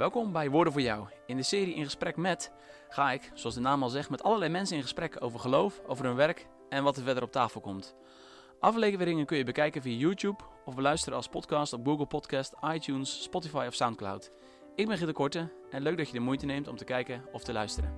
Welkom bij Woorden voor Jou. In de serie In Gesprek met ga ik, zoals de naam al zegt, met allerlei mensen in gesprek over geloof, over hun werk en wat er verder op tafel komt. Afleveringen kun je bekijken via YouTube of beluisteren als podcast op Google Podcast, iTunes, Spotify of Soundcloud. Ik ben Gitte Korte en leuk dat je de moeite neemt om te kijken of te luisteren.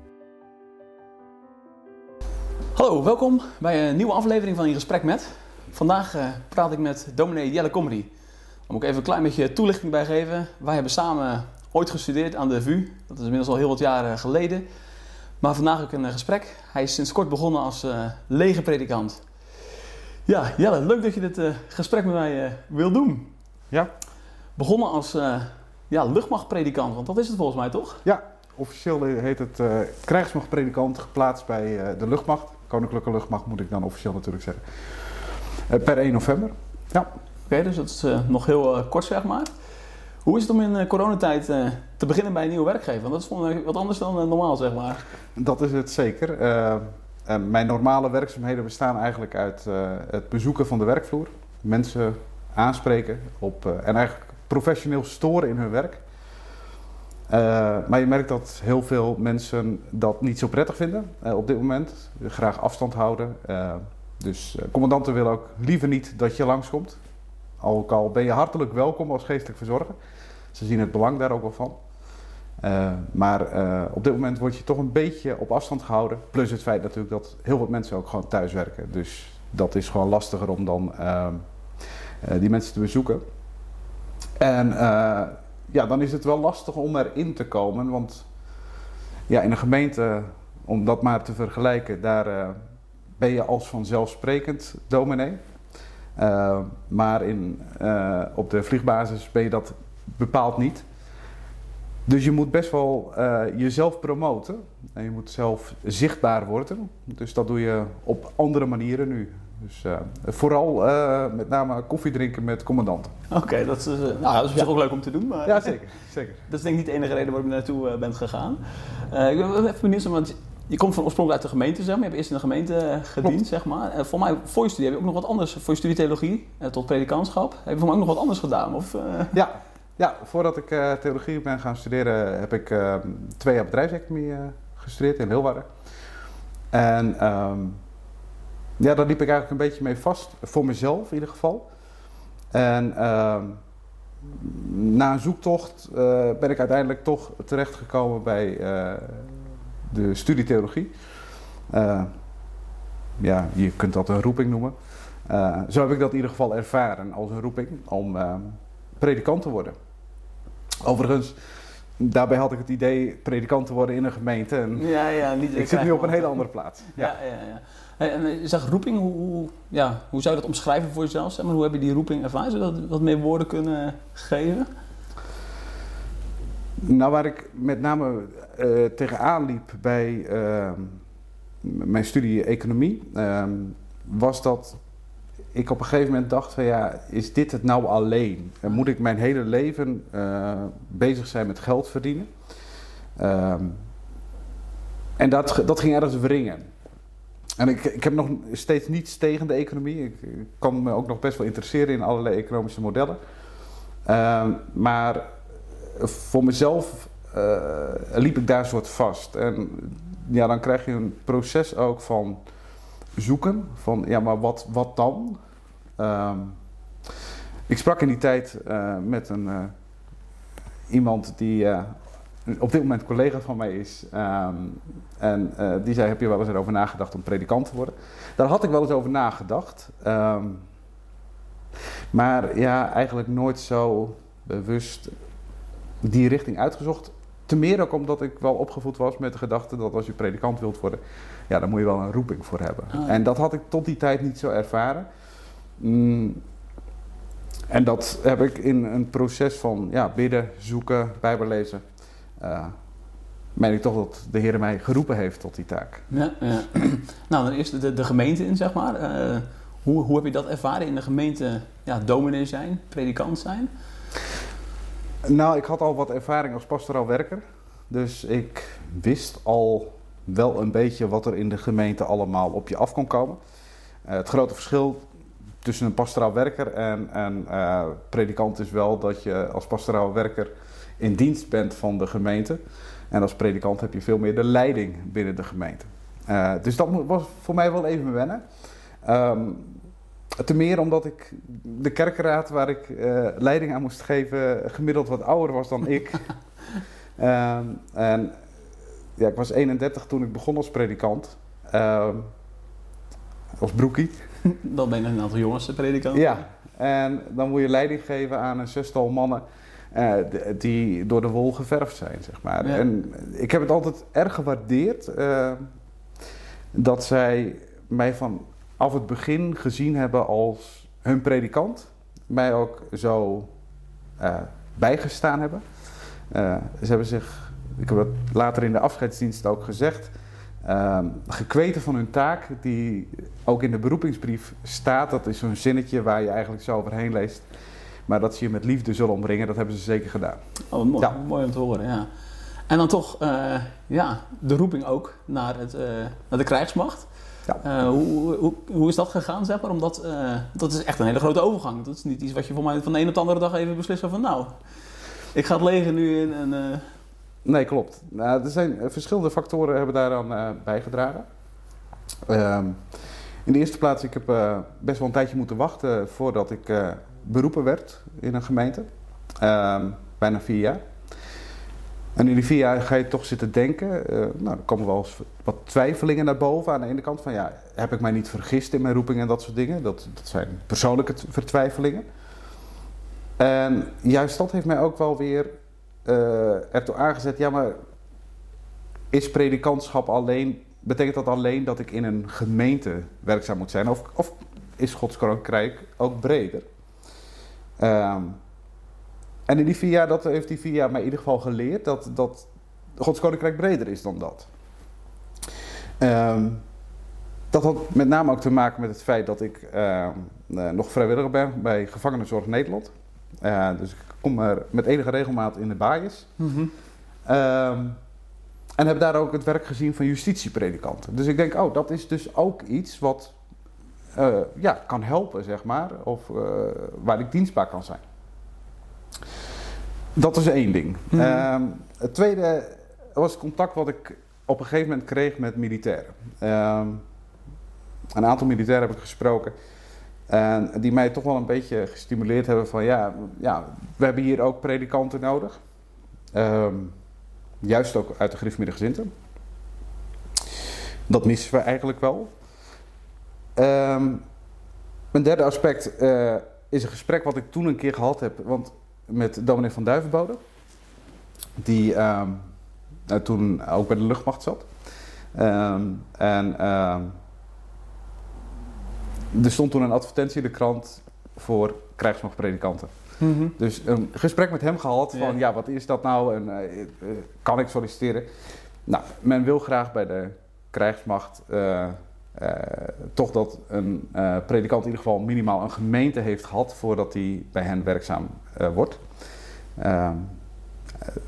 Hallo, welkom bij een nieuwe aflevering van In Gesprek met. Vandaag eh, praat ik met dominee Jelle Comedy. Daar moet ik even een klein beetje toelichting bij geven. Wij hebben samen ooit gestudeerd aan de VU. Dat is inmiddels al heel wat jaren geleden. Maar vandaag ook een eh, gesprek. Hij is sinds kort begonnen als uh, lege predikant. Ja, Jelle, leuk dat je dit uh, gesprek met mij uh, wil doen. Ja. Begonnen als ja, luchtmachtpredikant, want dat is het volgens mij toch? Ja, officieel heet het krijgsmachtpredikant, geplaatst bij de luchtmacht. Koninklijke luchtmacht moet ik dan officieel natuurlijk zeggen. per 1 november. Ja. Oké, okay, dus dat is nog heel kort zeg maar. Hoe is het om in uh, coronatijd uh, te beginnen bij een nieuwe werkgever? Want dat is volgens wat anders dan uh, normaal, zeg maar. Dat is het zeker. mijn normale werkzaamheden bestaan eigenlijk uit het bezoeken van de werkvloer. Mensen aanspreken op, en eigenlijk professioneel storen in hun werk. maar je merkt dat heel veel mensen dat niet zo prettig vinden op dit moment. Graag afstand houden. dus commandanten willen ook liever niet dat je langskomt. Ook al ben je hartelijk welkom als geestelijk verzorger. Ze zien het belang daar ook wel van. Uh, maar uh, op dit moment word je toch een beetje op afstand gehouden. Plus het feit natuurlijk dat heel veel mensen ook gewoon thuis werken. Dus dat is gewoon lastiger om dan uh, die mensen te bezoeken. En ja, dan is het wel lastig om erin te komen. Want ja, in een gemeente, om dat maar te vergelijken, daar ben je als vanzelfsprekend dominee. Uh, maar in, uh, op de vliegbasis ben je dat bepaald niet. Dus je moet best wel uh, jezelf promoten. En je moet zelf zichtbaar worden. Dus dat doe je op andere manieren nu. Dus vooral met name koffie drinken met commandanten. Oké, dat is, nou, dat is ook leuk om te doen. Maar ja, zeker, zeker. Dat is denk ik niet de enige reden waarom je naartoe bent gegaan. ik ben even benieuwd, want je komt van oorsprong uit de gemeente, zeg maar. Je hebt eerst in de gemeente eh, gediend, Klopt. zeg maar. Uh, voor mij, voor je studie heb je ook nog wat anders. Voor je studie theologie uh, tot predikantschap. Heb je voor mij ook nog wat anders gedaan? Of, ja. ja, voordat ik theologie ben gaan studeren, heb ik ehm, twee jaar bedrijfseconomie gestudeerd in Hilwaarden. En um, ja, daar liep ik eigenlijk een beetje mee vast. Voor mezelf in ieder geval. En ehm, na een zoektocht ben ik uiteindelijk toch terechtgekomen bij de studie theologie. Uh, ja, je kunt dat een roeping noemen. Uh, zo heb ik dat in ieder geval ervaren als een roeping om uh, predikant te worden. Overigens, daarbij had ik het idee predikant te worden in een gemeente. En ja, ja, niet ik zit nu op een hele andere plaats. Ja, ja, ja. ja. En je zegt roeping, hoe, ja, hoe zou je dat omschrijven voor jezelf? Zeg maar, hoe heb je die roeping ervaren? Zou je dat wat meer woorden kunnen geven? Nou, waar ik met name uh, tegenaan liep bij uh, mijn studie economie, uh, was dat ik op een gegeven moment dacht van ja, is dit het nou alleen? En moet ik mijn hele leven eh, bezig zijn met geld verdienen? Ehm, en dat, dat ging ergens wringen. En ik, ik heb nog steeds niets tegen de economie. Ik, ik kan me ook nog best wel interesseren in allerlei economische modellen. Ehm, maar voor mezelf uh, liep ik daar soort vast. En ja, dan krijg je een proces ook van zoeken. Van ja, maar wat, wat dan? Uh, ik sprak in die tijd uh, met een, uh, iemand die op dit moment collega van mij is. Um, en die zei, heb je wel eens erover nagedacht om predikant te worden? Daar had ik wel eens over nagedacht. Um, maar ja, eigenlijk nooit zo bewust die richting uitgezocht. Te meer ook omdat ik wel opgevoed was met de gedachte dat als je predikant wilt worden, ja, dan moet je wel een roeping voor hebben. Oh, en dat had ik tot die tijd niet zo ervaren. Mm. En dat heb ik in een proces van ja, bidden, zoeken, bijbellezen. Uh, meen ik toch dat de Heer mij geroepen heeft tot die taak. Ja, ja. nou, dan eerst de, de gemeente in, zeg maar. Uh, hoe, hoe heb je dat ervaren in de gemeente? Ja, dominee zijn, predikant zijn? Nou, ik had al wat ervaring als pastoraal werker. Dus ik wist al wel een beetje wat er in de gemeente allemaal op je af kon komen. Uh, het grote verschil tussen een pastoraal werker en een uh, predikant is wel dat je als pastoraal werker in dienst bent van de gemeente. En als predikant heb je veel meer de leiding binnen de gemeente. Uh, dus dat was voor mij wel even wennen. Um, ten meer omdat ik de kerkenraad waar ik uh, leiding aan moest geven gemiddeld wat ouder was dan ik. um, en ja, ik was 31 toen ik begon als predikant. Um, als broekie. Dan ben je een aantal jongens predikant. Ja, en dan moet je leiding geven aan een zestal mannen uh, die door de wol geverfd zijn, zeg maar. Ja. En ik heb het altijd erg gewaardeerd uh, dat zij mij vanaf het begin gezien hebben als hun predikant. Mij ook zo uh, bijgestaan hebben. ze hebben zich, ik heb het later in de afscheidsdienst ook gezegd, uh, gekweten van hun taak, die ook in de beroepingsbrief staat. Dat is zo'n zinnetje waar je eigenlijk zo overheen leest. Maar dat ze je met liefde zullen omringen, dat hebben ze zeker gedaan. Oh, mooi, ja. mooi om te horen, ja. En dan toch, uh, ja, de roeping ook naar, het, naar de krijgsmacht. Ja. Uh, hoe, hoe, hoe is dat gegaan, zeg maar? Omdat dat is echt een hele grote overgang. Dat is niet iets wat je voor mij van de een op de andere dag even beslist van nou, ik ga het leger nu in en... Nee, klopt. Nou, er zijn verschillende factoren hebben daaraan bijgedragen. Ehm, in de eerste plaats, ik heb best wel een tijdje moeten wachten voordat ik beroepen werd in een gemeente. Uh, bijna vier jaar. En in die vier jaar ga je toch zitten denken. Uh, nou, er komen wel eens wat twijfelingen naar boven. Aan de ene kant van ja, heb ik mij niet vergist in mijn roeping en dat soort dingen. Dat, dat zijn persoonlijke vertwijfelingen. En juist dat heeft mij ook wel weer uh, ertoe aangezet. Ja, maar is predikantschap alleen. Betekent dat alleen dat ik in een gemeente werkzaam moet zijn? Of, of is Gods Koninkrijk ook breder? Um, en in die vier jaar, dat heeft die vier jaar mij in ieder geval geleerd dat, dat Gods Koninkrijk breder is dan dat. Um, dat had met name ook te maken met het feit dat ik uh, nog vrijwilliger ben bij Gevangenenzorg Nederland. Uh, dus ik kom er met enige regelmaat in de baaiers. Mm -hmm. um, en heb daar ook het werk gezien van justitiepredikanten. Dus ik denk, oh, dat is dus ook iets wat uh, ja, kan helpen, zeg maar. Of waar ik dienstbaar kan zijn. Dat is één ding. Mm. Uh, het tweede was contact wat ik op een gegeven moment kreeg met militairen. Ehm, een aantal militairen heb ik gesproken. En die mij toch wel een beetje gestimuleerd hebben van ja, ja we hebben hier ook predikanten nodig. Um, juist ook uit de Griffmiddag Gezinten. Dat missen we eigenlijk wel. Um, een derde aspect uh, is een gesprek wat ik toen een keer gehad heb want, met dominee van Duivenbode. Die um, nou, toen ook bij de luchtmacht zat. Um, en er stond toen een advertentie in de krant voor krijgsmachtpredikanten. Mm -hmm. Dus een gesprek met hem gehad van ja, wat is dat nou en uh, kan ik solliciteren? Nou, men wil graag bij de krijgsmacht uh, uh, toch dat een uh, predikant in ieder geval minimaal een gemeente heeft gehad voordat hij bij hen werkzaam uh, wordt. Ehm,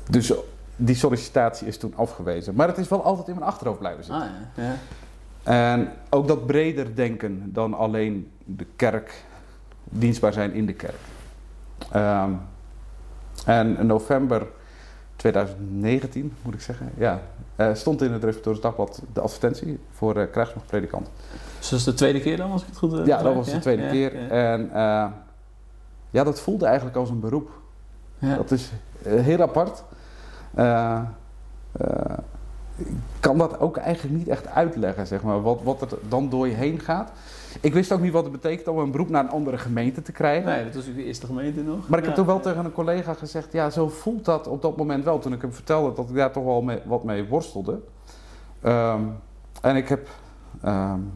dus die sollicitatie is toen afgewezen. Maar het is wel altijd in mijn achterhoofd blijven zitten. Ah, ja. Ja. En ook dat breder denken dan alleen de kerk, dienstbaar zijn in de kerk. Um, en in november 2019, moet ik zeggen, ja, uh, stond in het Reformatorisch Dagblad de advertentie voor uh, krijgsmachtpredikant. Dus dat is de tweede keer dan, als ik het goed uh, Ja, dat was de tweede ja, keer. Ja. En ja, dat voelde eigenlijk als een beroep. Dat is heel apart. ik kan dat ook eigenlijk niet echt uitleggen, zeg maar, wat, wat er dan door je heen gaat. Ik wist ook niet wat het betekent om een beroep naar een andere gemeente te krijgen. Nee, dat was de eerste gemeente nog. Maar ik heb toen wel tegen een collega gezegd, ja, zo voelt dat op dat moment wel. Toen ik hem vertelde dat ik daar toch wel mee, wat mee worstelde. Um, en ik heb um,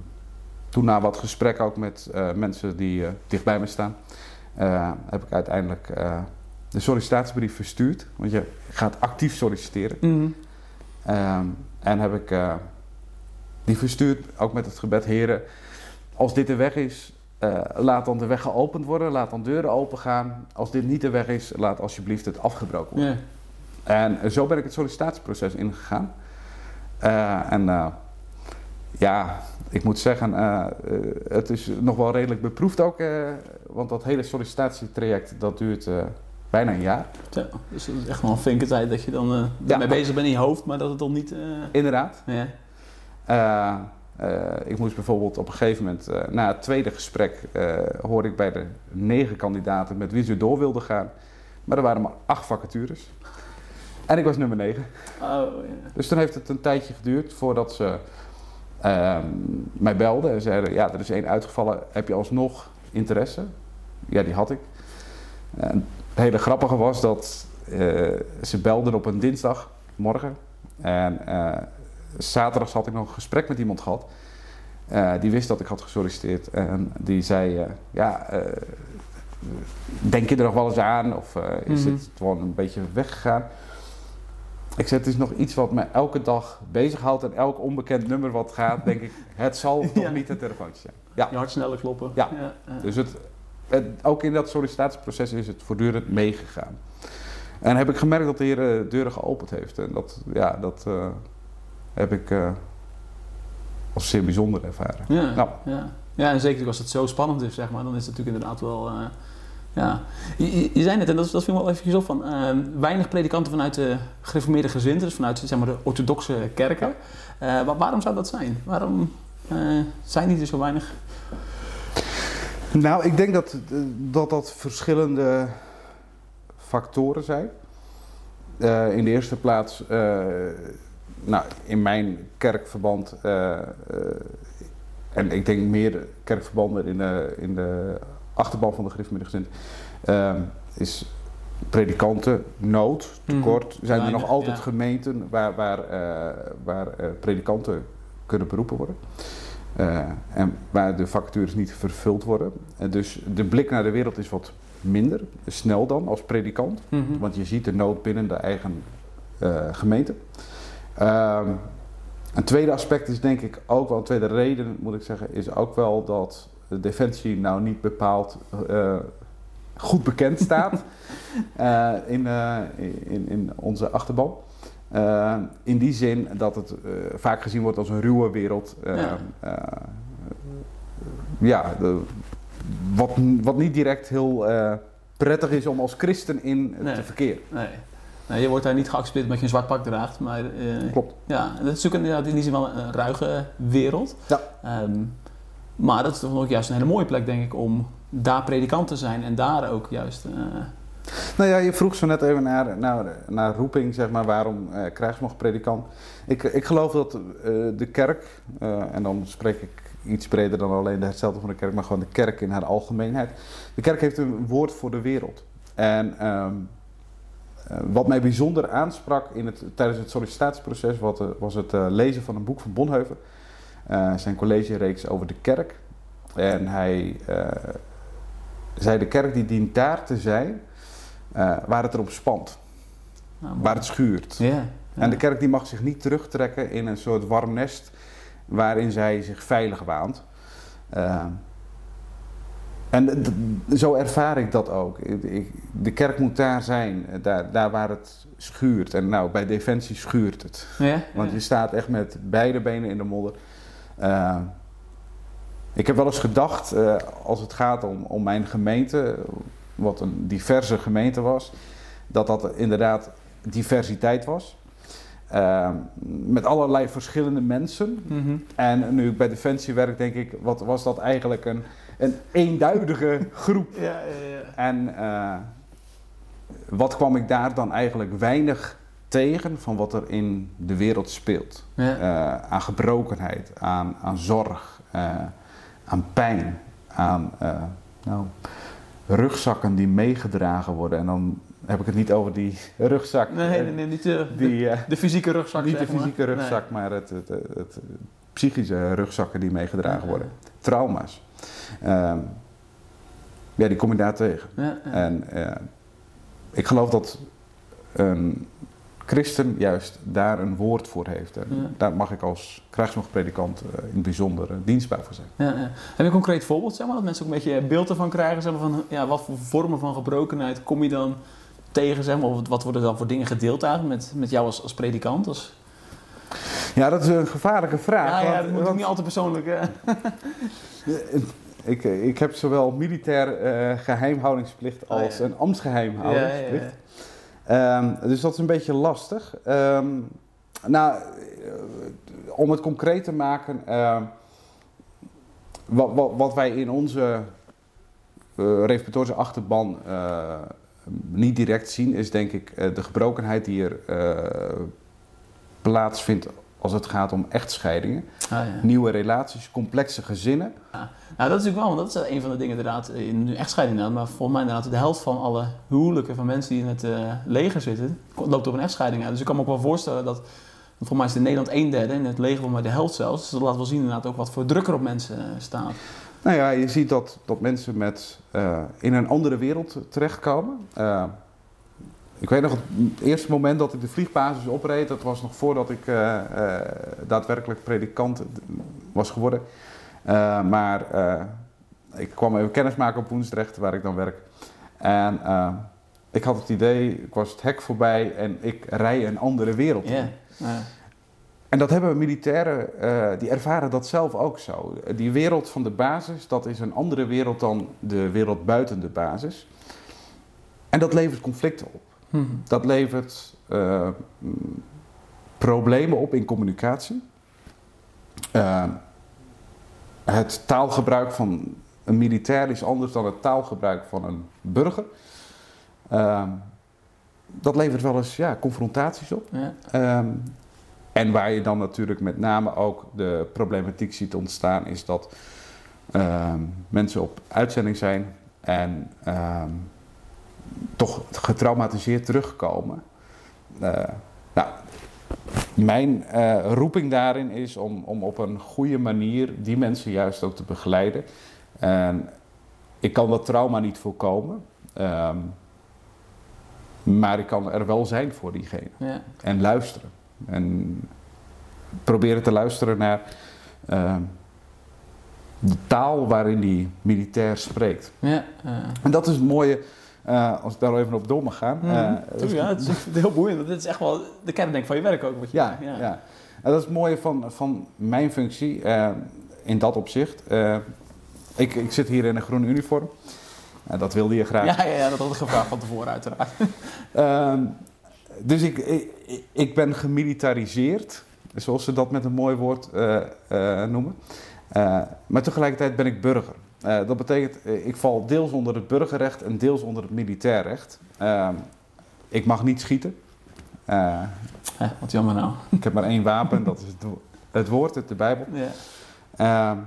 toen na wat gesprekken ook met uh, mensen die uh, dicht bij me staan, uh, heb ik uiteindelijk de sollicitatiebrief verstuurd. Want je gaat actief solliciteren. Mm -hmm. um, en heb ik die verstuurd, ook met het gebed, heren als dit de weg is, uh, laat dan de weg geopend worden, laat dan deuren open gaan. Als dit niet de weg is, laat alsjeblieft het afgebroken worden. En zo ben ik het sollicitatieproces ingegaan. Uh, en uh, ja, ik moet zeggen, het is nog wel redelijk beproefd ook. Want dat hele sollicitatietraject, dat duurt bijna een jaar. Ja, dus dat is echt wel een flinke tijd dat je dan uh, ja, mee bezig bent in je hoofd, maar dat het dan niet... Uh... Inderdaad. Ja. Uh, ik moest bijvoorbeeld op een gegeven moment, na het tweede gesprek, hoorde ik bij de negen kandidaten met wie ze door wilden gaan. Maar er waren maar acht vacatures. En ik was nummer negen. Oh, ja. Dus toen heeft het een tijdje geduurd voordat ze ehm, mij belden en zeiden: Ja, er is één uitgevallen, heb je alsnog interesse? Ja, die had ik. En het hele grappige was dat uh, ze belden op een dinsdagmorgen. En zaterdag had ik nog een gesprek met iemand gehad. Uh, die wist dat ik had gesolliciteerd. En die zei, ja, denk je er nog wel eens aan? Of is mm -hmm. het gewoon een beetje weggegaan? Ik zei, het is nog iets wat me elke dag bezighoudt. En elk onbekend nummer wat gaat, denk ik, het zal toch ja. niet het telefoontje zijn. Ja. Je hart sneller kloppen. Ja. ja. Dus het, ook in dat sollicitatieproces is het voortdurend meegegaan. En heb ik gemerkt dat de Heer eh, deuren geopend heeft. En dat, ja, dat uh, heb ik uh, als zeer bijzonder ervaren. Ja, nou. ja. ja, en zeker als het zo spannend is, zeg maar, dan is het natuurlijk inderdaad wel. Uh, ja. Je, je, zei net, en dat, dat viel me wel even op, van weinig predikanten vanuit de gereformeerde gezinten, dus vanuit zeg maar, de orthodoxe kerken. waarom zou dat zijn? Waarom zijn die er zo weinig? Nou, ik denk dat dat, dat verschillende factoren zijn. In de eerste plaats, nou, in mijn kerkverband, uh, en ik denk meer kerkverbanden in de, in de achterban van de gereformeerde gezin, is predikanten nood, tekort. Mm, zijn er nog altijd gemeenten waar, waar, waar predikanten kunnen beroepen worden. Uh, en waar de vacatures niet vervuld worden. En dus de blik naar de wereld is wat minder, snel dan als predikant. Mm -hmm. Want je ziet de nood binnen de eigen uh, gemeente. Uh, een tweede aspect is denk ik ook wel, een tweede reden moet ik zeggen, is ook wel dat de defensie nou niet bepaald uh, goed bekend staat in, in, in onze achterban. In die zin dat het vaak gezien wordt als een ruwe wereld. Ja, ja de, wat, wat niet direct heel prettig is om als christen in nee, te verkeren. Nee. Nee. je wordt daar niet geaccepteerd omdat je een zwart pak draagt. Maar, Klopt. Ja, dat is natuurlijk in die zin wel een ruige wereld. Ja. Um, maar dat is toch ook juist een hele mooie plek, denk ik, om daar predikant te zijn en daar ook juist nou ja, je vroeg zo net even naar, naar, naar roeping, zeg maar, waarom uh, krijgsmacht predikant. Ik, ik geloof dat uh, de kerk, uh, en dan spreek ik iets breder dan alleen de hetzelfde van de kerk, maar gewoon de kerk in haar algemeenheid. De kerk heeft een woord voor de wereld. En um, wat mij bijzonder aansprak in het, tijdens het sollicitatieproces wat, was het lezen van een boek van Bonheuven. zijn collegereeks over de kerk. En hij zei: De kerk die dient daar te zijn waar het erop spant. Nou, waar het schuurt. Ja, En de kerk die mag zich niet terugtrekken in een soort warm nest waarin zij zich veilig waant. Uh, en zo ervaar ik dat ook. de kerk moet daar zijn, daar, daar waar het schuurt. En nou, bij Defensie schuurt het. Ja, Want je staat echt met beide benen in de modder. Uh, ik heb wel eens gedacht, uh, als het gaat om, om mijn gemeente, wat een diverse gemeente was, dat dat inderdaad diversiteit was. Uh, met allerlei verschillende mensen. Mhm. En nu ik bij Defensie werk, denk ik, wat was dat eigenlijk een, een eenduidige groep. ja, ja, ja. En uh, wat kwam ik daar dan eigenlijk weinig tegen van wat er in de wereld speelt. Uh, aan gebrokenheid, aan, aan zorg, uh, aan pijn, aan nou, rugzakken die meegedragen worden. En dan heb ik het niet over die rugzak. Nee, nee, nee niet de, die, de, de, fysieke rugzak. Niet de fysieke rugzak, maar het, het, het, psychische rugzakken die meegedragen worden. Trauma's. Uh, ja, die kom je daar tegen. Ja, en uh, ik geloof dat een christen juist daar een woord voor heeft. En daar mag ik als krijgsmachtpredikant uh, in het bijzonder uh, dienstbaar voor zijn. Ja, ja. Heb je een concreet voorbeeld, zeg maar, dat mensen ook een beetje beeld ervan krijgen? Zeg maar, van, ja, wat voor vormen van gebrokenheid kom je dan tegen? Zeg maar, of wat worden dan voor dingen gedeeld eigenlijk met, met jou als, als predikant? Als... Ja, dat is een gevaarlijke vraag. Ja, ja dat moet want- niet al te persoonlijk... eh. ik, ik heb zowel militair eh, geheimhoudingsplicht Oh, als ja. een ambtsgeheimhoudingsplicht. ja. Ehm, dus dat is een beetje lastig. Ehm, nou, eh, om het concreet te maken, ehm, wat, wat, wat wij in onze respiratorische achterban niet direct zien, is denk ik de gebrokenheid die er plaatsvindt als het gaat om echtscheidingen. Ah, ja. Nieuwe relaties, complexe gezinnen. Nou, dat is natuurlijk wel, want dat is een van de dingen inderdaad, in nu echtscheiding inderdaad, maar volgens mij inderdaad de helft van alle huwelijken van mensen die in het eh, leger zitten, loopt op een echtscheiding uit. Dus ik kan me ook wel voorstellen dat, volgens mij is het in Nederland een derde, in het leger volgens mij de helft zelfs. Dus dat laat wel zien inderdaad ook wat voor druk er op mensen eh, staat. Nou ja, je ziet dat, dat mensen met, eh, in een andere wereld terechtkomen. Ik weet nog het eerste moment dat ik de vliegbasis opreed, dat was nog voordat ik eh, eh, daadwerkelijk predikant was geworden. Eh, maar ik kwam even kennis maken op Woensdrecht, waar ik dan werk. En ik had het idee, ik was het hek voorbij en ik rij een andere wereld in. En dat hebben militairen, die ervaren dat zelf ook zo. Die wereld van de basis, dat is een andere wereld dan de wereld buiten de basis. En dat levert conflicten op. Hm. Dat levert eh, problemen op in communicatie. Eh, het taalgebruik van een militair is anders dan het taalgebruik van een burger. Eh, dat levert wel eens ja, confrontaties op. Ja. Ehm, en waar je dan natuurlijk met name ook de problematiek ziet ontstaan, is dat ehm, mensen op uitzending zijn en ehm, toch getraumatiseerd terugkomen. Eh, nou, mijn eh, roeping daarin is om, om op een goede manier die mensen juist ook te begeleiden. En ik kan dat trauma niet voorkomen, ehm, maar ik kan er wel zijn voor diegene Ja. en luisteren. En proberen te luisteren naar ehm, de taal waarin die militair spreekt. Ja. ja. En dat is het mooie, eh, als ik daar even op door mag gaan. Tuurlijk, ja, het is ik heel boeiend. Dit is echt wel de kerndenk van je werk ook. Wat je ja, ja. En dat is het mooie van, van mijn functie eh, in dat opzicht. Ik, ik zit hier in een groen uniform. Dat wilde je graag. Ja, ja, ja, dat had ik gevraagd van tevoren uiteraard. Ehm, dus ik, ik, ik ben gemilitariseerd, zoals ze dat met een mooi woord noemen. Maar tegelijkertijd ben ik burger. Eh, dat betekent, eh, ik val deels onder het burgerrecht en deels onder het militair recht. Ehm, ik mag niet schieten. Eh, wat jammer nou. ik heb maar één wapen, dat is het, wo- het woord uit de Bijbel. Ehm,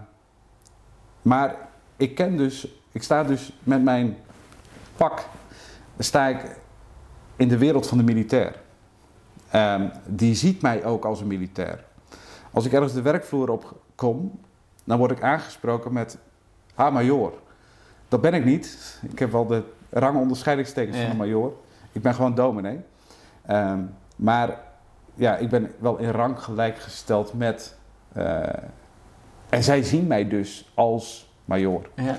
maar ik ken dus, ik sta dus met mijn pak, sta ik in de wereld van de militair. Ehm, die ziet mij ook als een militair. Als ik ergens de werkvloer op kom, dan word ik aangesproken met ah major. Dat ben ik niet. Ik heb wel de rangonderscheidingstekens Ja. van een major. Ik ben gewoon dominee. Ehm, maar ja, ik ben wel in rang gelijkgesteld met eh, en zij zien mij dus als major Ja,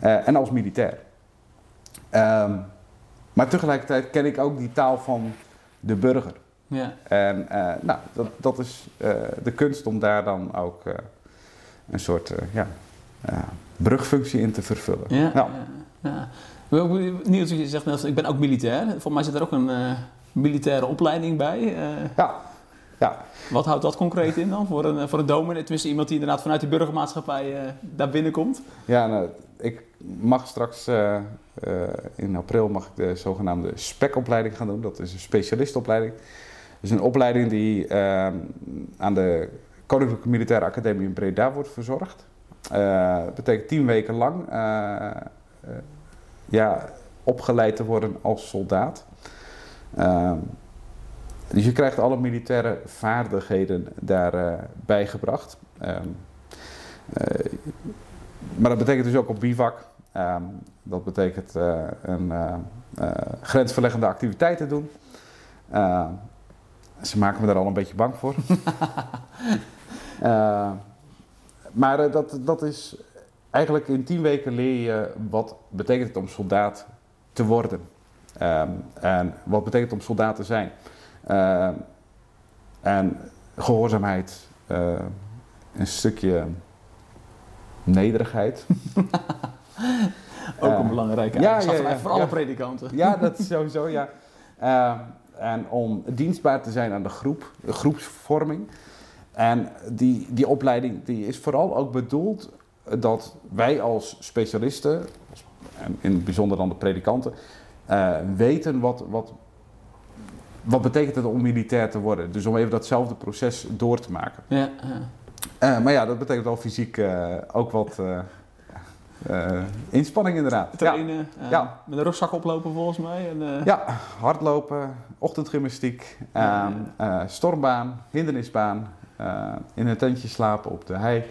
eh, en als militair. Ehm, maar tegelijkertijd ken ik ook die taal van de burger. ja. En eh, nou, dat, dat is de kunst om daar dan ook een soort ja, brugfunctie in te vervullen. Ja, Nou, ja, ja. Ik ben ook Niels, je zegt net, ik ben ook militair. Voor mij zit er ook een eh, militaire opleiding bij. Eh, ja, ja. wat houdt dat concreet in dan voor een, voor een dominee? Tenminste, iemand die inderdaad vanuit die burgermaatschappij eh, daar binnenkomt. ja nou, ik mag straks in april mag ik de zogenaamde SPEC-opleiding gaan doen. Dat is een specialistopleiding. Dat is een opleiding die eh, aan de Koninklijke Militaire Academie in Breda wordt verzorgd. Eh, dat betekent tien weken lang eh, eh, ja, opgeleid te worden als soldaat. Ehm, dus je krijgt alle militaire vaardigheden daarbij bijgebracht. Ehm, eh, maar dat betekent dus ook op bivak. Ehm, dat betekent eh, een eh, eh, grensverleggende activiteiten doen. Ze maken me daar al een beetje bang voor. Eh, maar eh, dat, dat is eigenlijk in tien weken leer je wat betekent het om soldaat te worden. Ehm, en wat betekent het om soldaat te zijn. Ehm, en gehoorzaamheid, eh, een stukje nederigheid. Ook een belangrijke ja, ja, ja, voor alle predikanten. Ja, dat is sowieso, ja. En om dienstbaar te zijn aan de groep, de groepsvorming. En die, die opleiding die is vooral ook bedoeld dat wij als specialisten, en in het bijzonder dan de predikanten, eh, weten wat, wat, wat betekent het om militair te worden. Dus om even datzelfde proces door te maken. Ja, ja. Eh, maar ja, dat betekent wel fysiek eh, ook wat inspanning inderdaad. Trainen, Ja. met een rugzak oplopen volgens mij. En, Ja, hardlopen, ochtendgymnastiek, ehm, eh, stormbaan, hindernisbaan, eh, in een tentje slapen op de hei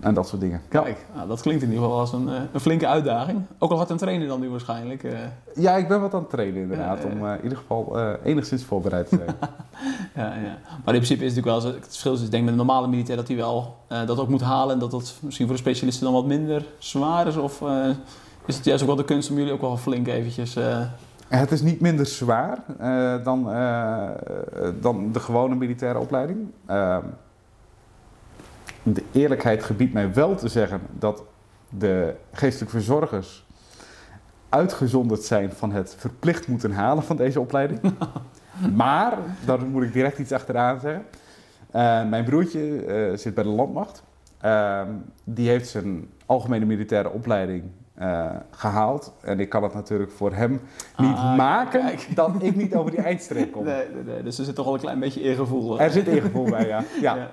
en dat soort dingen. Ja. Kijk, nou, dat klinkt in ieder geval als een, eh, een flinke uitdaging. Ook al hard aan trainen dan nu waarschijnlijk. eh. ja, ik ben wat aan het trainen inderdaad, om in ieder geval enigszins voorbereid te zijn. ja, ja. Maar in principe is het natuurlijk wel zo, het verschil is, ik denk met een normale militair dat hij wel dat ook moet halen. En dat dat misschien voor de specialisten dan wat minder zwaar is. Of is het juist ook wel de kunst om jullie ook wel flink eventjes... het is niet minder zwaar eh, dan, eh, dan de gewone militaire opleiding. Ehm, de eerlijkheid gebiedt mij wel te zeggen dat de geestelijke verzorgers uitgezonderd zijn van het verplicht moeten halen van deze opleiding. maar, daar moet ik direct iets achteraan zeggen. Eh, mijn broertje zit bij de landmacht. Ehm, die heeft zijn algemene militaire opleiding eh, gehaald. En ik kan het natuurlijk voor hem niet Ah, maken kijk. dat ik niet over die eindstreep kom. nee, nee, nee, dus er zit toch wel een klein beetje eergevoel. eh. Er zit ingevoel bij, ja. ja.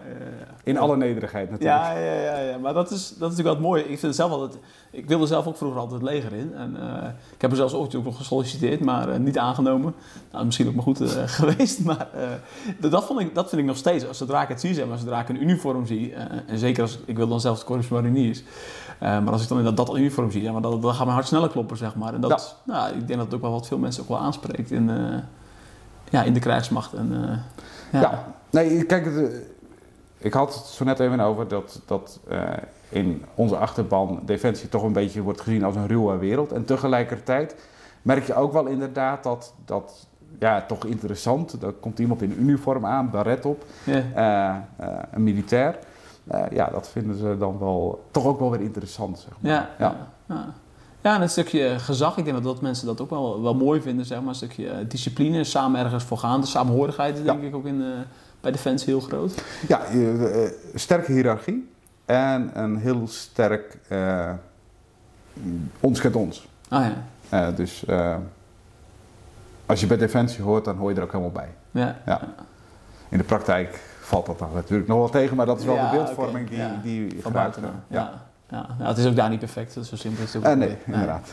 In alle nederigheid natuurlijk. Ja, ja, ja, ja, maar dat is, dat is natuurlijk wel het mooie. Ik vind het zelf altijd. Ik wilde zelf ook vroeger altijd het leger in. En, eh, ik heb er zelfs ooit ook nog gesolliciteerd, maar niet aangenomen. Nou, misschien ook maar goed geweest. Maar dat, vond ik, dat vind ik nog steeds. Als Zodra ik het zie, zeg maar, zodra ik een uniform zie. en zeker als ik wil dan zelfs de Corps Mariniers. Eh, maar als ik dan inderdaad dat uniform zie, ja, maar dat, dan gaat mijn hart sneller kloppen, zeg maar. En dat, nou, ik denk dat het ook wel wat veel mensen ook wel aanspreekt in, eh, ja, in de krijgsmacht. En, eh, ja. Ja, nee, kijk, het, ik had het zo net even over dat, dat in onze achterban Defensie toch een beetje wordt gezien als een ruwe wereld. En tegelijkertijd merk je ook wel inderdaad dat, dat ja, toch interessant, er komt iemand in uniform aan, baret op, een militair. Eh, ja, dat vinden ze dan wel toch ook wel weer interessant, zeg maar. Ja, ja. ja. Ja, en een stukje gezag. Ik denk dat, dat mensen dat ook wel, wel mooi vinden, zeg maar. Een stukje eh, discipline, samen ergens voor gaan. De samenhorigheid denk ik ook in, bij Defensie heel groot. Ja, eh, sterke hiërarchie en een heel sterk ons kent ons. Ah ja, dus als je bij Defensie hoort, dan hoor je er ook helemaal bij. ja. Ja. In de praktijk valt dat dan natuurlijk nog wel tegen, maar dat is wel Ja, de beeldvorming die, Van buiten. Ja. Ja. Ja. het is ook daar niet perfect, zo simpel is het ook niet. nee, inderdaad.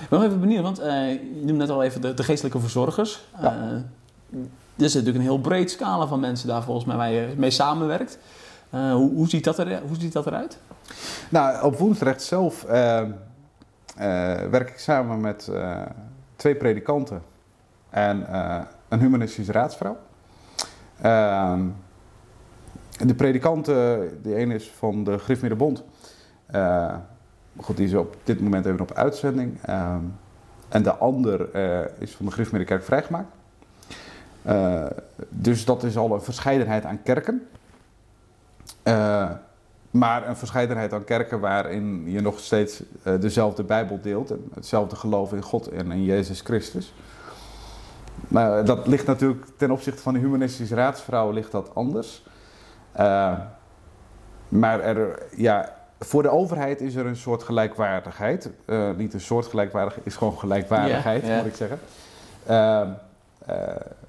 Ik ben nog even benieuwd, want eh, je noemde net al even de, de geestelijke verzorgers. Ja. Eh, er is natuurlijk een heel breed scala van mensen daar volgens mij waar je mee samenwerkt. Eh, hoe, hoe, ziet dat er, hoe ziet dat eruit? Nou, op Woensdrecht zelf eh, eh, werk ik samen met twee predikanten en een humanistische raadsvrouw. Ehm, de predikanten, de ene is van de Griffmiddenbond. Eh goed, die is op dit moment even op uitzending. Ehm, en de ander eh, is van de Griffmiddenkerk vrijgemaakt. Eh, dus dat is al een verscheidenheid aan kerken. Eh, maar een verscheidenheid aan kerken waarin je nog steeds eh, dezelfde Bijbel deelt. En hetzelfde geloof in God en in Jezus Christus. Maar dat ligt natuurlijk ten opzichte van de humanistische raadsvrouw ligt dat anders. Eh, maar er, ja, voor de overheid is er een soort gelijkwaardigheid. Eh, niet een soort gelijkwaardigheid, is gewoon gelijkwaardigheid, moet ik zeggen. Eh,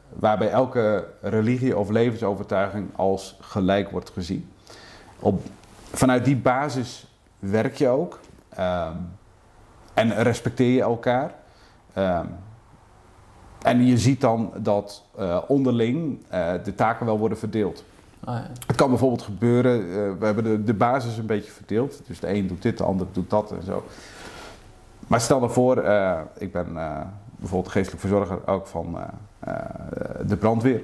waarbij elke religie of levensovertuiging als gelijk wordt gezien. Op, vanuit die basis werk je ook. Ehm, en respecteer je elkaar. Ehm, en je ziet dan dat onderling de taken wel worden verdeeld. Ah, ja. Het kan bijvoorbeeld gebeuren, eh, we hebben de, de basis een beetje verdeeld. Dus de een doet dit, de ander doet dat en zo. Maar stel daarvoor, eh, ik ben eh, bijvoorbeeld geestelijk verzorger ook van de brandweer.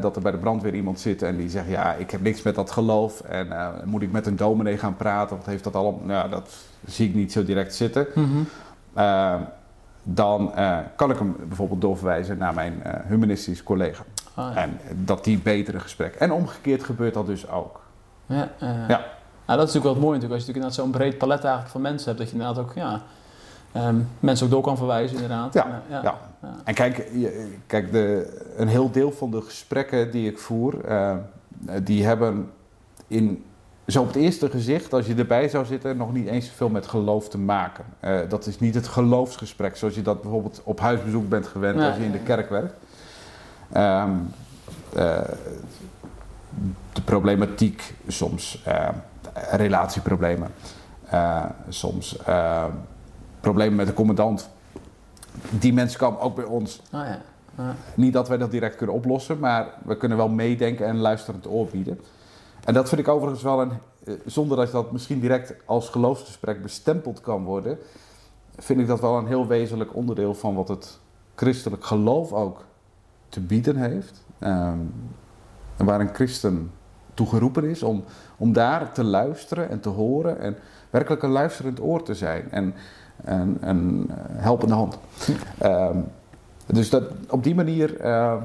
Dat er bij de brandweer iemand zit en die zegt, ja, ik heb niks met dat geloof. En moet ik met een dominee gaan praten? Wat heeft dat allemaal? Nou, dat zie ik niet zo direct zitten. Mhm. Dan kan ik hem bijvoorbeeld doorverwijzen naar mijn humanistisch collega. Ah, ja. En dat die betere gesprekken. En omgekeerd gebeurt dat dus ook. Ja, eh, Ja. Nou, dat is natuurlijk wel het mooie natuurlijk, als je natuurlijk inderdaad zo'n breed palet eigenlijk van mensen hebt, dat je inderdaad ook ja, ehm, mensen ook door kan verwijzen inderdaad. Ja, Eh, ja. ja. En kijk, je- kijk de, een heel deel van de gesprekken die ik voer, eh, die hebben in, zo op het eerste gezicht, als je erbij zou zitten, nog niet eens zoveel met geloof te maken. Eh, dat is niet het geloofsgesprek zoals je dat bijvoorbeeld op huisbezoek bent gewend Nee. als je in de kerk werkt. Ehm, eh, de problematiek soms, eh, relatieproblemen, eh, soms problemen met de commandant. Die mensen komen ook bij ons. Ah, ja. Ja. Niet dat wij dat direct kunnen oplossen, maar we kunnen wel meedenken en luisterend oor bieden. En dat vind ik overigens wel een, zonder dat dat misschien direct als geloofsgesprek bestempeld kan worden, vind ik dat wel een heel wezenlijk onderdeel van wat het christelijk geloof ook te bieden heeft. Ehm, en waar een christen toe geroepen is om, om daar te luisteren en te horen en werkelijk een luisterend oor te zijn en een, eh, helpende hand. Ehm, dus dat, op die manier ehm,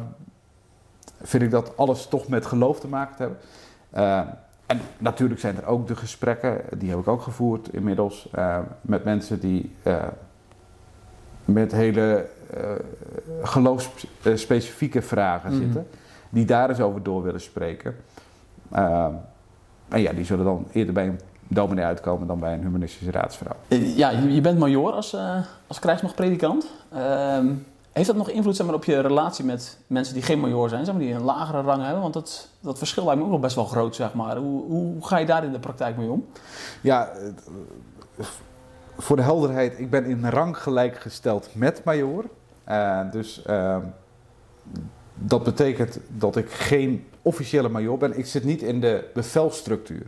vind ik dat alles toch met geloof te maken te hebben. En natuurlijk zijn er ook de gesprekken, die heb ik ook gevoerd inmiddels, met mensen die eh, met hele geloofsspecifieke vragen Mhm. zitten, die daar eens over door willen spreken. Ehm, en ja, die zullen dan eerder bij een dominee uitkomen dan bij een humanistische raadsvrouw. Eh, Ja, je, bent major als, eh als krijgsmachtpredikant. Ehm, heeft dat nog invloed zeg maar, op je relatie met mensen die geen major zijn, zeg maar, die een lagere rang hebben? Want dat, dat verschil lijkt me ook nog best wel groot, zeg maar. Hoe, hoe ga je daar in de praktijk mee om? Ja, voor de helderheid, ik ben in rang gelijkgesteld met major. Eh, dus eh, dat betekent dat ik geen officiële major ben. Ik zit niet in de bevelstructuur.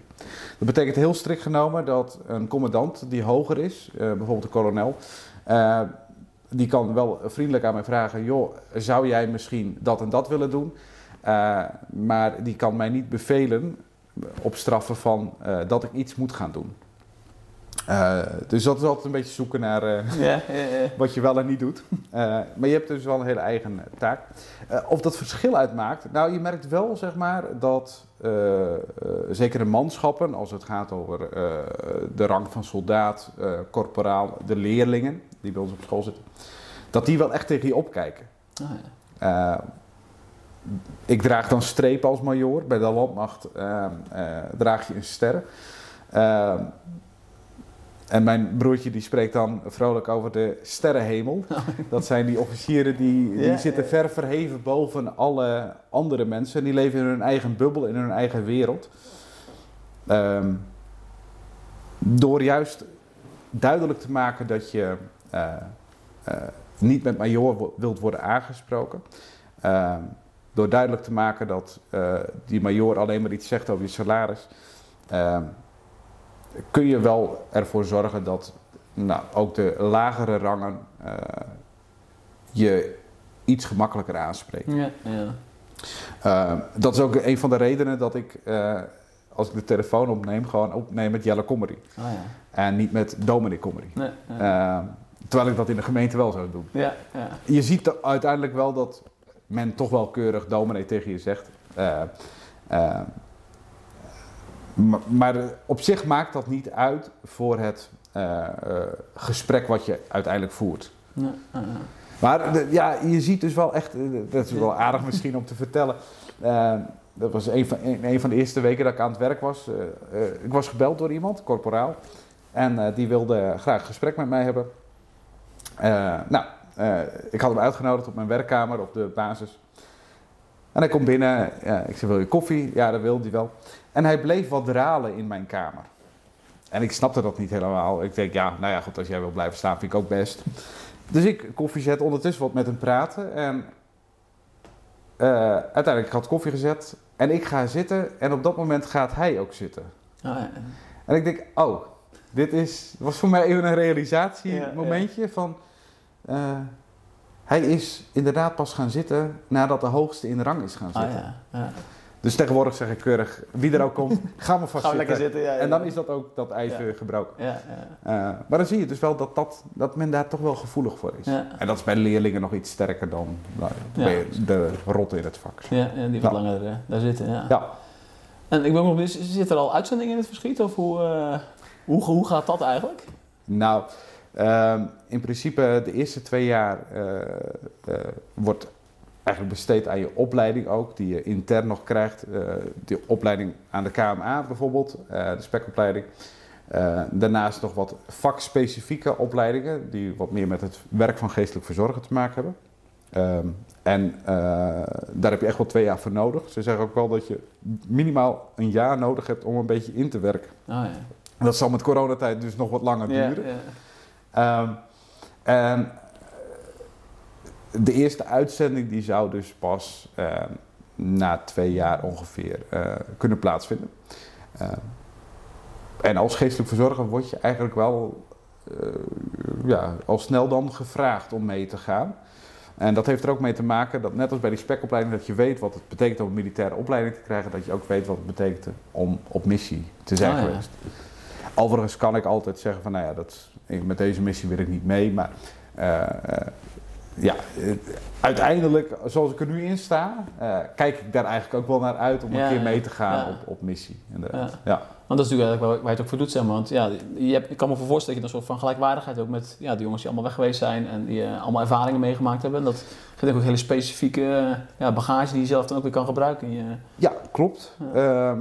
Dat betekent heel strikt genomen dat een commandant die hoger is, eh, bijvoorbeeld een kolonel, eh, die kan wel vriendelijk aan mij vragen: joh, zou jij misschien dat en dat willen doen? Maar die kan mij niet bevelen op straffen van dat ik iets moet gaan doen. Eh, dus dat is altijd een beetje zoeken naar eh, Ja, eh, wat je wel en niet doet. Eh, maar je hebt dus wel een hele eigen taak. Of dat verschil uitmaakt? Nou, je merkt wel, zeg maar, dat zeker de manschappen, als het gaat over de rang van soldaat, korporaal, de leerlingen die bij ons op school zitten, dat die wel echt tegen je opkijken. ah, ja. Ik draag dan strepen als major. Bij de landmacht eh, eh, draag je een ster. En mijn broertje die spreekt dan vrolijk over de sterrenhemel. Dat zijn die officieren die, die Ja, zitten ja. ver verheven boven alle andere mensen. Die leven in hun eigen bubbel, in hun eigen wereld. Ehm, door juist duidelijk te maken dat je eh, eh, niet met major wilt worden aangesproken. Ehm, door duidelijk te maken dat eh, die major alleen maar iets zegt over je salaris. Kun je wel ervoor zorgen dat nou, ook de lagere rangen eh, je iets gemakkelijker aanspreken. Ja, ja. Ehm, dat is ook een van de redenen dat ik, eh, als ik de telefoon opneem, gewoon opneem met Jelle Comedy. Ah, ja. En niet met Dominic Comedy. Nee, terwijl ik dat in de gemeente wel zou doen. ja, ja. Je ziet uiteindelijk wel dat men toch wel keurig dominee tegen je zegt. Eh, eh, maar, op zich maakt dat niet uit voor het eh, eh, gesprek wat je uiteindelijk voert. Ja. Maar de- ja, je ziet dus wel echt, eh, dat is wel aardig misschien om te vertellen. Dat was een van, een, van de eerste weken dat ik aan het werk was. Ik was gebeld door iemand, corporaal. En die wilde graag een gesprek met mij hebben. Nou, ik had hem uitgenodigd op mijn werkkamer op de basis. En hij komt binnen. Ja, ik zei, wil je koffie? Ja, dat wilde hij wel. En hij bleef wat dralen in mijn kamer. En ik snapte dat niet helemaal. Ik denk, ja, nou ja, goed, als jij wil blijven staan, vind ik ook best. Dus ik koffie zet, ondertussen wat met hem praten. En eh, uiteindelijk had ik koffie gezet. En ik ga zitten. En op dat moment gaat hij ook zitten. Ah, ja. En ik denk, oh, dit is, was voor mij even een Ja, realisatiemomentje van... eh, hij is inderdaad pas gaan zitten nadat de hoogste in rang is gaan Ah, zitten. ja. ja. Dus tegenwoordig zeg ik keurig, wie er ook komt, ga maar vast Gaan we lekker zitten. zitten. Ja, ja. En dan is dat ook dat ijzer Ja. gebroken. Ja, ja. Eh, maar dan zie je dus wel dat, dat, dat men daar toch wel gevoelig voor is. En dat is bij leerlingen nog iets sterker dan nou, bij de rotte in het vak. Ja, ja, die wat Ja. langer eh, daar zitten. Ja. Ja. En ik ben nog zit er al uitzendingen in het verschiet? Of hoe, eh, hoe, hoe gaat dat eigenlijk? Nou, ehm, in principe de eerste twee jaar eh, wordt eigenlijk besteed aan je opleiding ook, die je intern nog krijgt. Eh de opleiding aan de KMA bijvoorbeeld, eh, de spekopleiding. Eh, daarnaast nog wat vakspecifieke opleidingen, die wat meer met het werk van geestelijk verzorger te maken hebben. Ehm, en daar heb je echt wel twee jaar voor nodig. Ze zeggen ook wel dat je minimaal een jaar nodig hebt om een beetje in te werken. Oh, ja. Dat zal met coronatijd dus nog wat langer duren. ja. Ehm, en eh, de eerste uitzending die zou dus pas ehm, na twee jaar ongeveer eh, kunnen plaatsvinden. Ehm, en als geestelijk verzorger word je eigenlijk wel eh, ja, al snel dan gevraagd om mee te gaan. En dat heeft er ook mee te maken dat net als bij die spekopleiding, dat je weet wat het betekent om een militaire opleiding te krijgen, dat je ook weet wat het betekent om op missie te zijn ja. geweest. Overigens kan ik altijd zeggen van nou ja, dat, met deze missie wil ik niet mee, maar eh, ja, uiteindelijk, zoals ik er nu in sta, eh, kijk ik daar eigenlijk ook wel naar uit om Ja, een keer mee te gaan Ja. op, op missie. Inderdaad. Ja. Ja. Want dat is natuurlijk eigenlijk waar, waar je het ook voor doet, zeg maar. Want ja, je hebt, ik kan me voorstellen dat je een soort van gelijkwaardigheid ook met ja, die jongens die allemaal weg geweest zijn en die eh, allemaal ervaringen meegemaakt hebben. Dat geeft ook een hele specifieke eh, ja, bagage die je zelf dan ook weer kan gebruiken. In je, Ja, klopt. Ehm,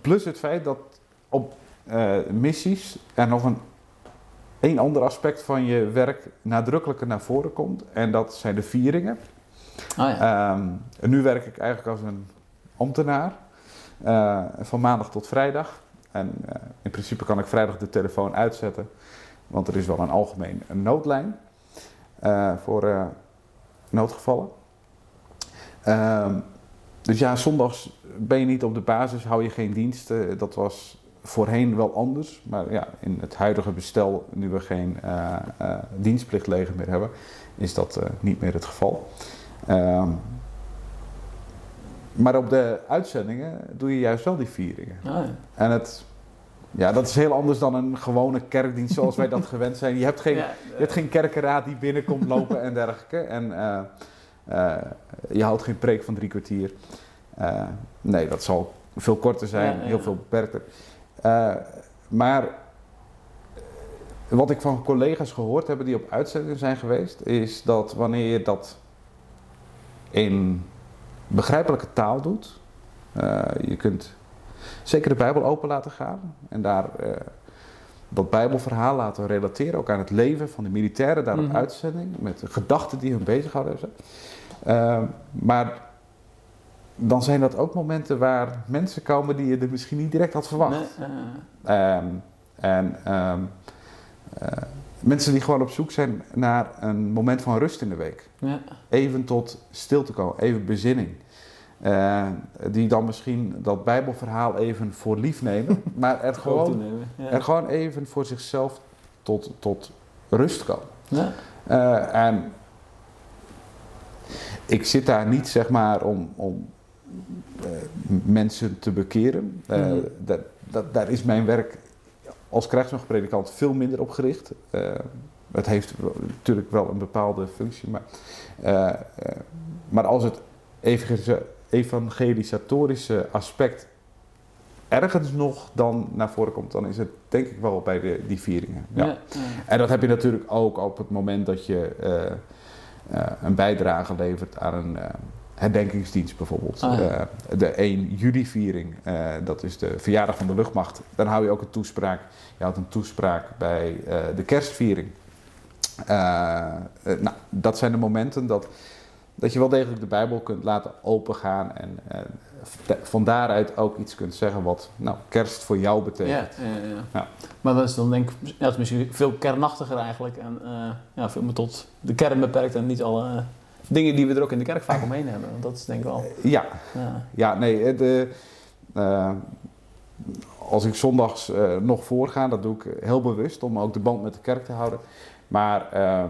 plus het feit dat op missies er nog een, een ander aspect van je werk nadrukkelijker naar voren komt. En dat zijn de vieringen. ah ja. Ehm, en nu werk ik eigenlijk als een ambtenaar. eh, van maandag tot vrijdag. En eh, in principe kan ik vrijdag de telefoon uitzetten. Want er is wel een algemeen een noodlijn eh, voor noodgevallen. Ehm, dus ja, zondags ben je niet op de basis, hou je geen dienst. Eh, dat was voorheen wel anders. Maar ja, in het huidige bestel, nu we geen eh eh, dienstplichtleger meer hebben, is dat eh, niet meer het geval. Ehm, maar op de uitzendingen doe je juist wel die vieringen. Ah, ja. En het, ja, dat is heel anders dan een gewone kerkdienst zoals wij dat gewend zijn. Je hebt geen, Ja, je hebt geen kerkenraad die binnenkomt lopen en dergelijke. En je houdt geen preek van drie kwartier. Nee, dat zal veel korter zijn, ja. heel veel beperkter. Eh, maar wat ik van collega's gehoord heb die op uitzending zijn geweest, is dat wanneer je dat in begrijpelijke taal doet, eh, je kunt zeker de Bijbel open laten gaan en daar eh, dat Bijbelverhaal laten relateren, ook aan het leven van de militairen daar op Mhm. uitzending, met de gedachten die hun bezighouden. Eh, maar dan zijn dat ook momenten waar mensen komen die je er misschien niet direct had verwacht. Nee, eh, Ehm, en ehm, eh, mensen die gewoon op zoek zijn naar een moment van rust in de week. ja. Even tot stil te komen, even bezinning. Eh, die dan misschien dat Bijbelverhaal even voor lief nemen, maar er gewoon. Ja. er gewoon even voor zichzelf tot, tot rust komen. Ja. En ik zit daar niet zeg maar om, om mensen te bekeren. Eh, Mhm. dat, dat, daar is mijn werk als krijgsmachtpredikant veel minder op gericht. Eh, het heeft natuurlijk wel een bepaalde functie, maar, eh, eh, maar als het evangelisa- evangelisatorische aspect ergens nog dan naar voren komt, dan is het denk ik wel bij de, die vieringen. Ja. Ja. ja. En dat heb je natuurlijk ook op het moment dat je eh, eh, een bijdrage levert aan een eh, herdenkingsdienst bijvoorbeeld. Ah, ja. Eh, de 1 juli-viering, eh, dat is de verjaardag van de luchtmacht. Dan hou je ook een toespraak. Je houdt een toespraak bij eh, de kerstviering. Nou, dat zijn de momenten dat, dat je wel degelijk de Bijbel kunt laten opengaan en van daaruit ook iets kunt zeggen wat nou, kerst voor jou betekent. Ja, ja, ja. Maar dat is dan denk ik, is misschien veel kernachtiger eigenlijk. En ja, veel meer tot de kern beperkt en niet alle dingen die we er ook in de kerk vaak omheen hebben. Want dat is denk ik wel. Ja, Ja. Ja, nee, het, eh, eh, als ik zondags eh, nog voorga, dat doe ik heel bewust om ook de band met de kerk te houden. Maar eh,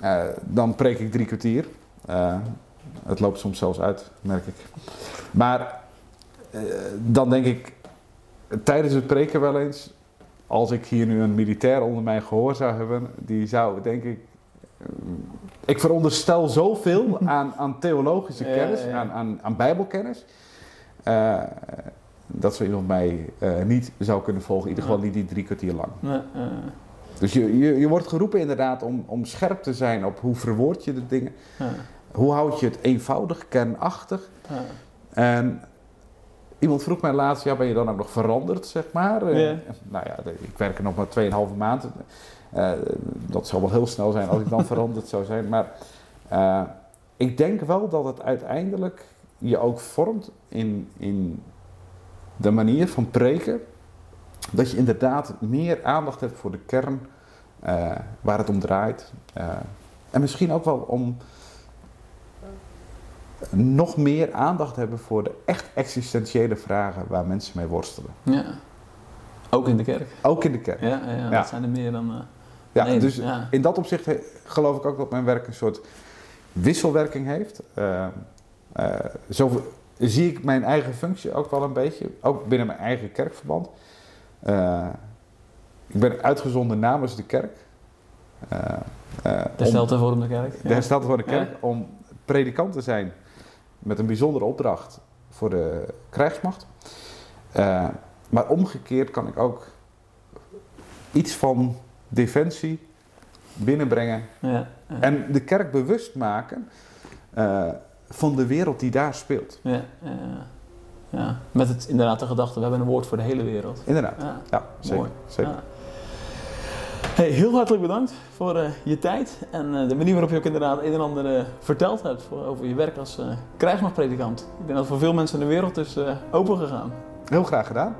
eh, dan preek ik drie kwartier. Eh, het loopt soms zelfs uit, merk ik. Maar eh, dan denk ik tijdens het preken wel eens, als ik hier nu een militair onder mijn gehoor zou hebben, die zou denk ik. Ik veronderstel zoveel aan, aan theologische kennis, ja, ja. Aan, aan, aan bijbelkennis. eh, dat zo iemand mij eh, niet zou kunnen volgen, in ieder geval niet die drie kwartier lang. Dus je, je, je wordt geroepen inderdaad om, om scherp te zijn op hoe verwoord je de dingen. Hoe houd je het eenvoudig, kernachtig. En iemand vroeg mij laatst, ja, ben je dan ook nog veranderd, zeg maar? Eh, nou ja, ik werk er nog maar 2,5 maand. Eh, dat zal wel heel snel zijn als ik dan veranderd zou zijn. Maar eh, ik denk wel dat het uiteindelijk je ook vormt in, in de manier van preken. Dat je inderdaad meer aandacht hebt voor de kern eh, waar het om draait. En misschien ook wel om nog meer aandacht hebben voor de echt existentiële vragen waar mensen mee worstelen. ja. Ook in de kerk. Ook in de kerk. Ja, ja, ja. Ja. dat zijn er meer dan. Ja, nee, dus ja. in dat opzicht geloof ik ook dat mijn werk een soort wisselwerking heeft. Eh, eh, zo zie ik mijn eigen functie ook wel een beetje, ook binnen mijn eigen kerkverband. Eh, ik ben uitgezonden namens de kerk. De Stelte voor de kerk. de herstelde van de kerk, om predikant te zijn met een bijzondere opdracht voor de krijgsmacht. Maar omgekeerd kan ik ook iets van defensie binnenbrengen Ja, ja, en de kerk bewust maken eh, van de wereld die daar speelt. ja, ja. Met het, inderdaad de gedachte, we hebben een woord voor de hele wereld. Inderdaad, Ja, zeker. mooi. zeker. Hey, heel hartelijk bedankt voor eh, je tijd en eh, de manier waarop je ook inderdaad een en ander verteld hebt voor, over je werk als krijgsmachtpredikant. Ik denk dat voor veel mensen in de wereld is open gegaan. Heel graag gedaan.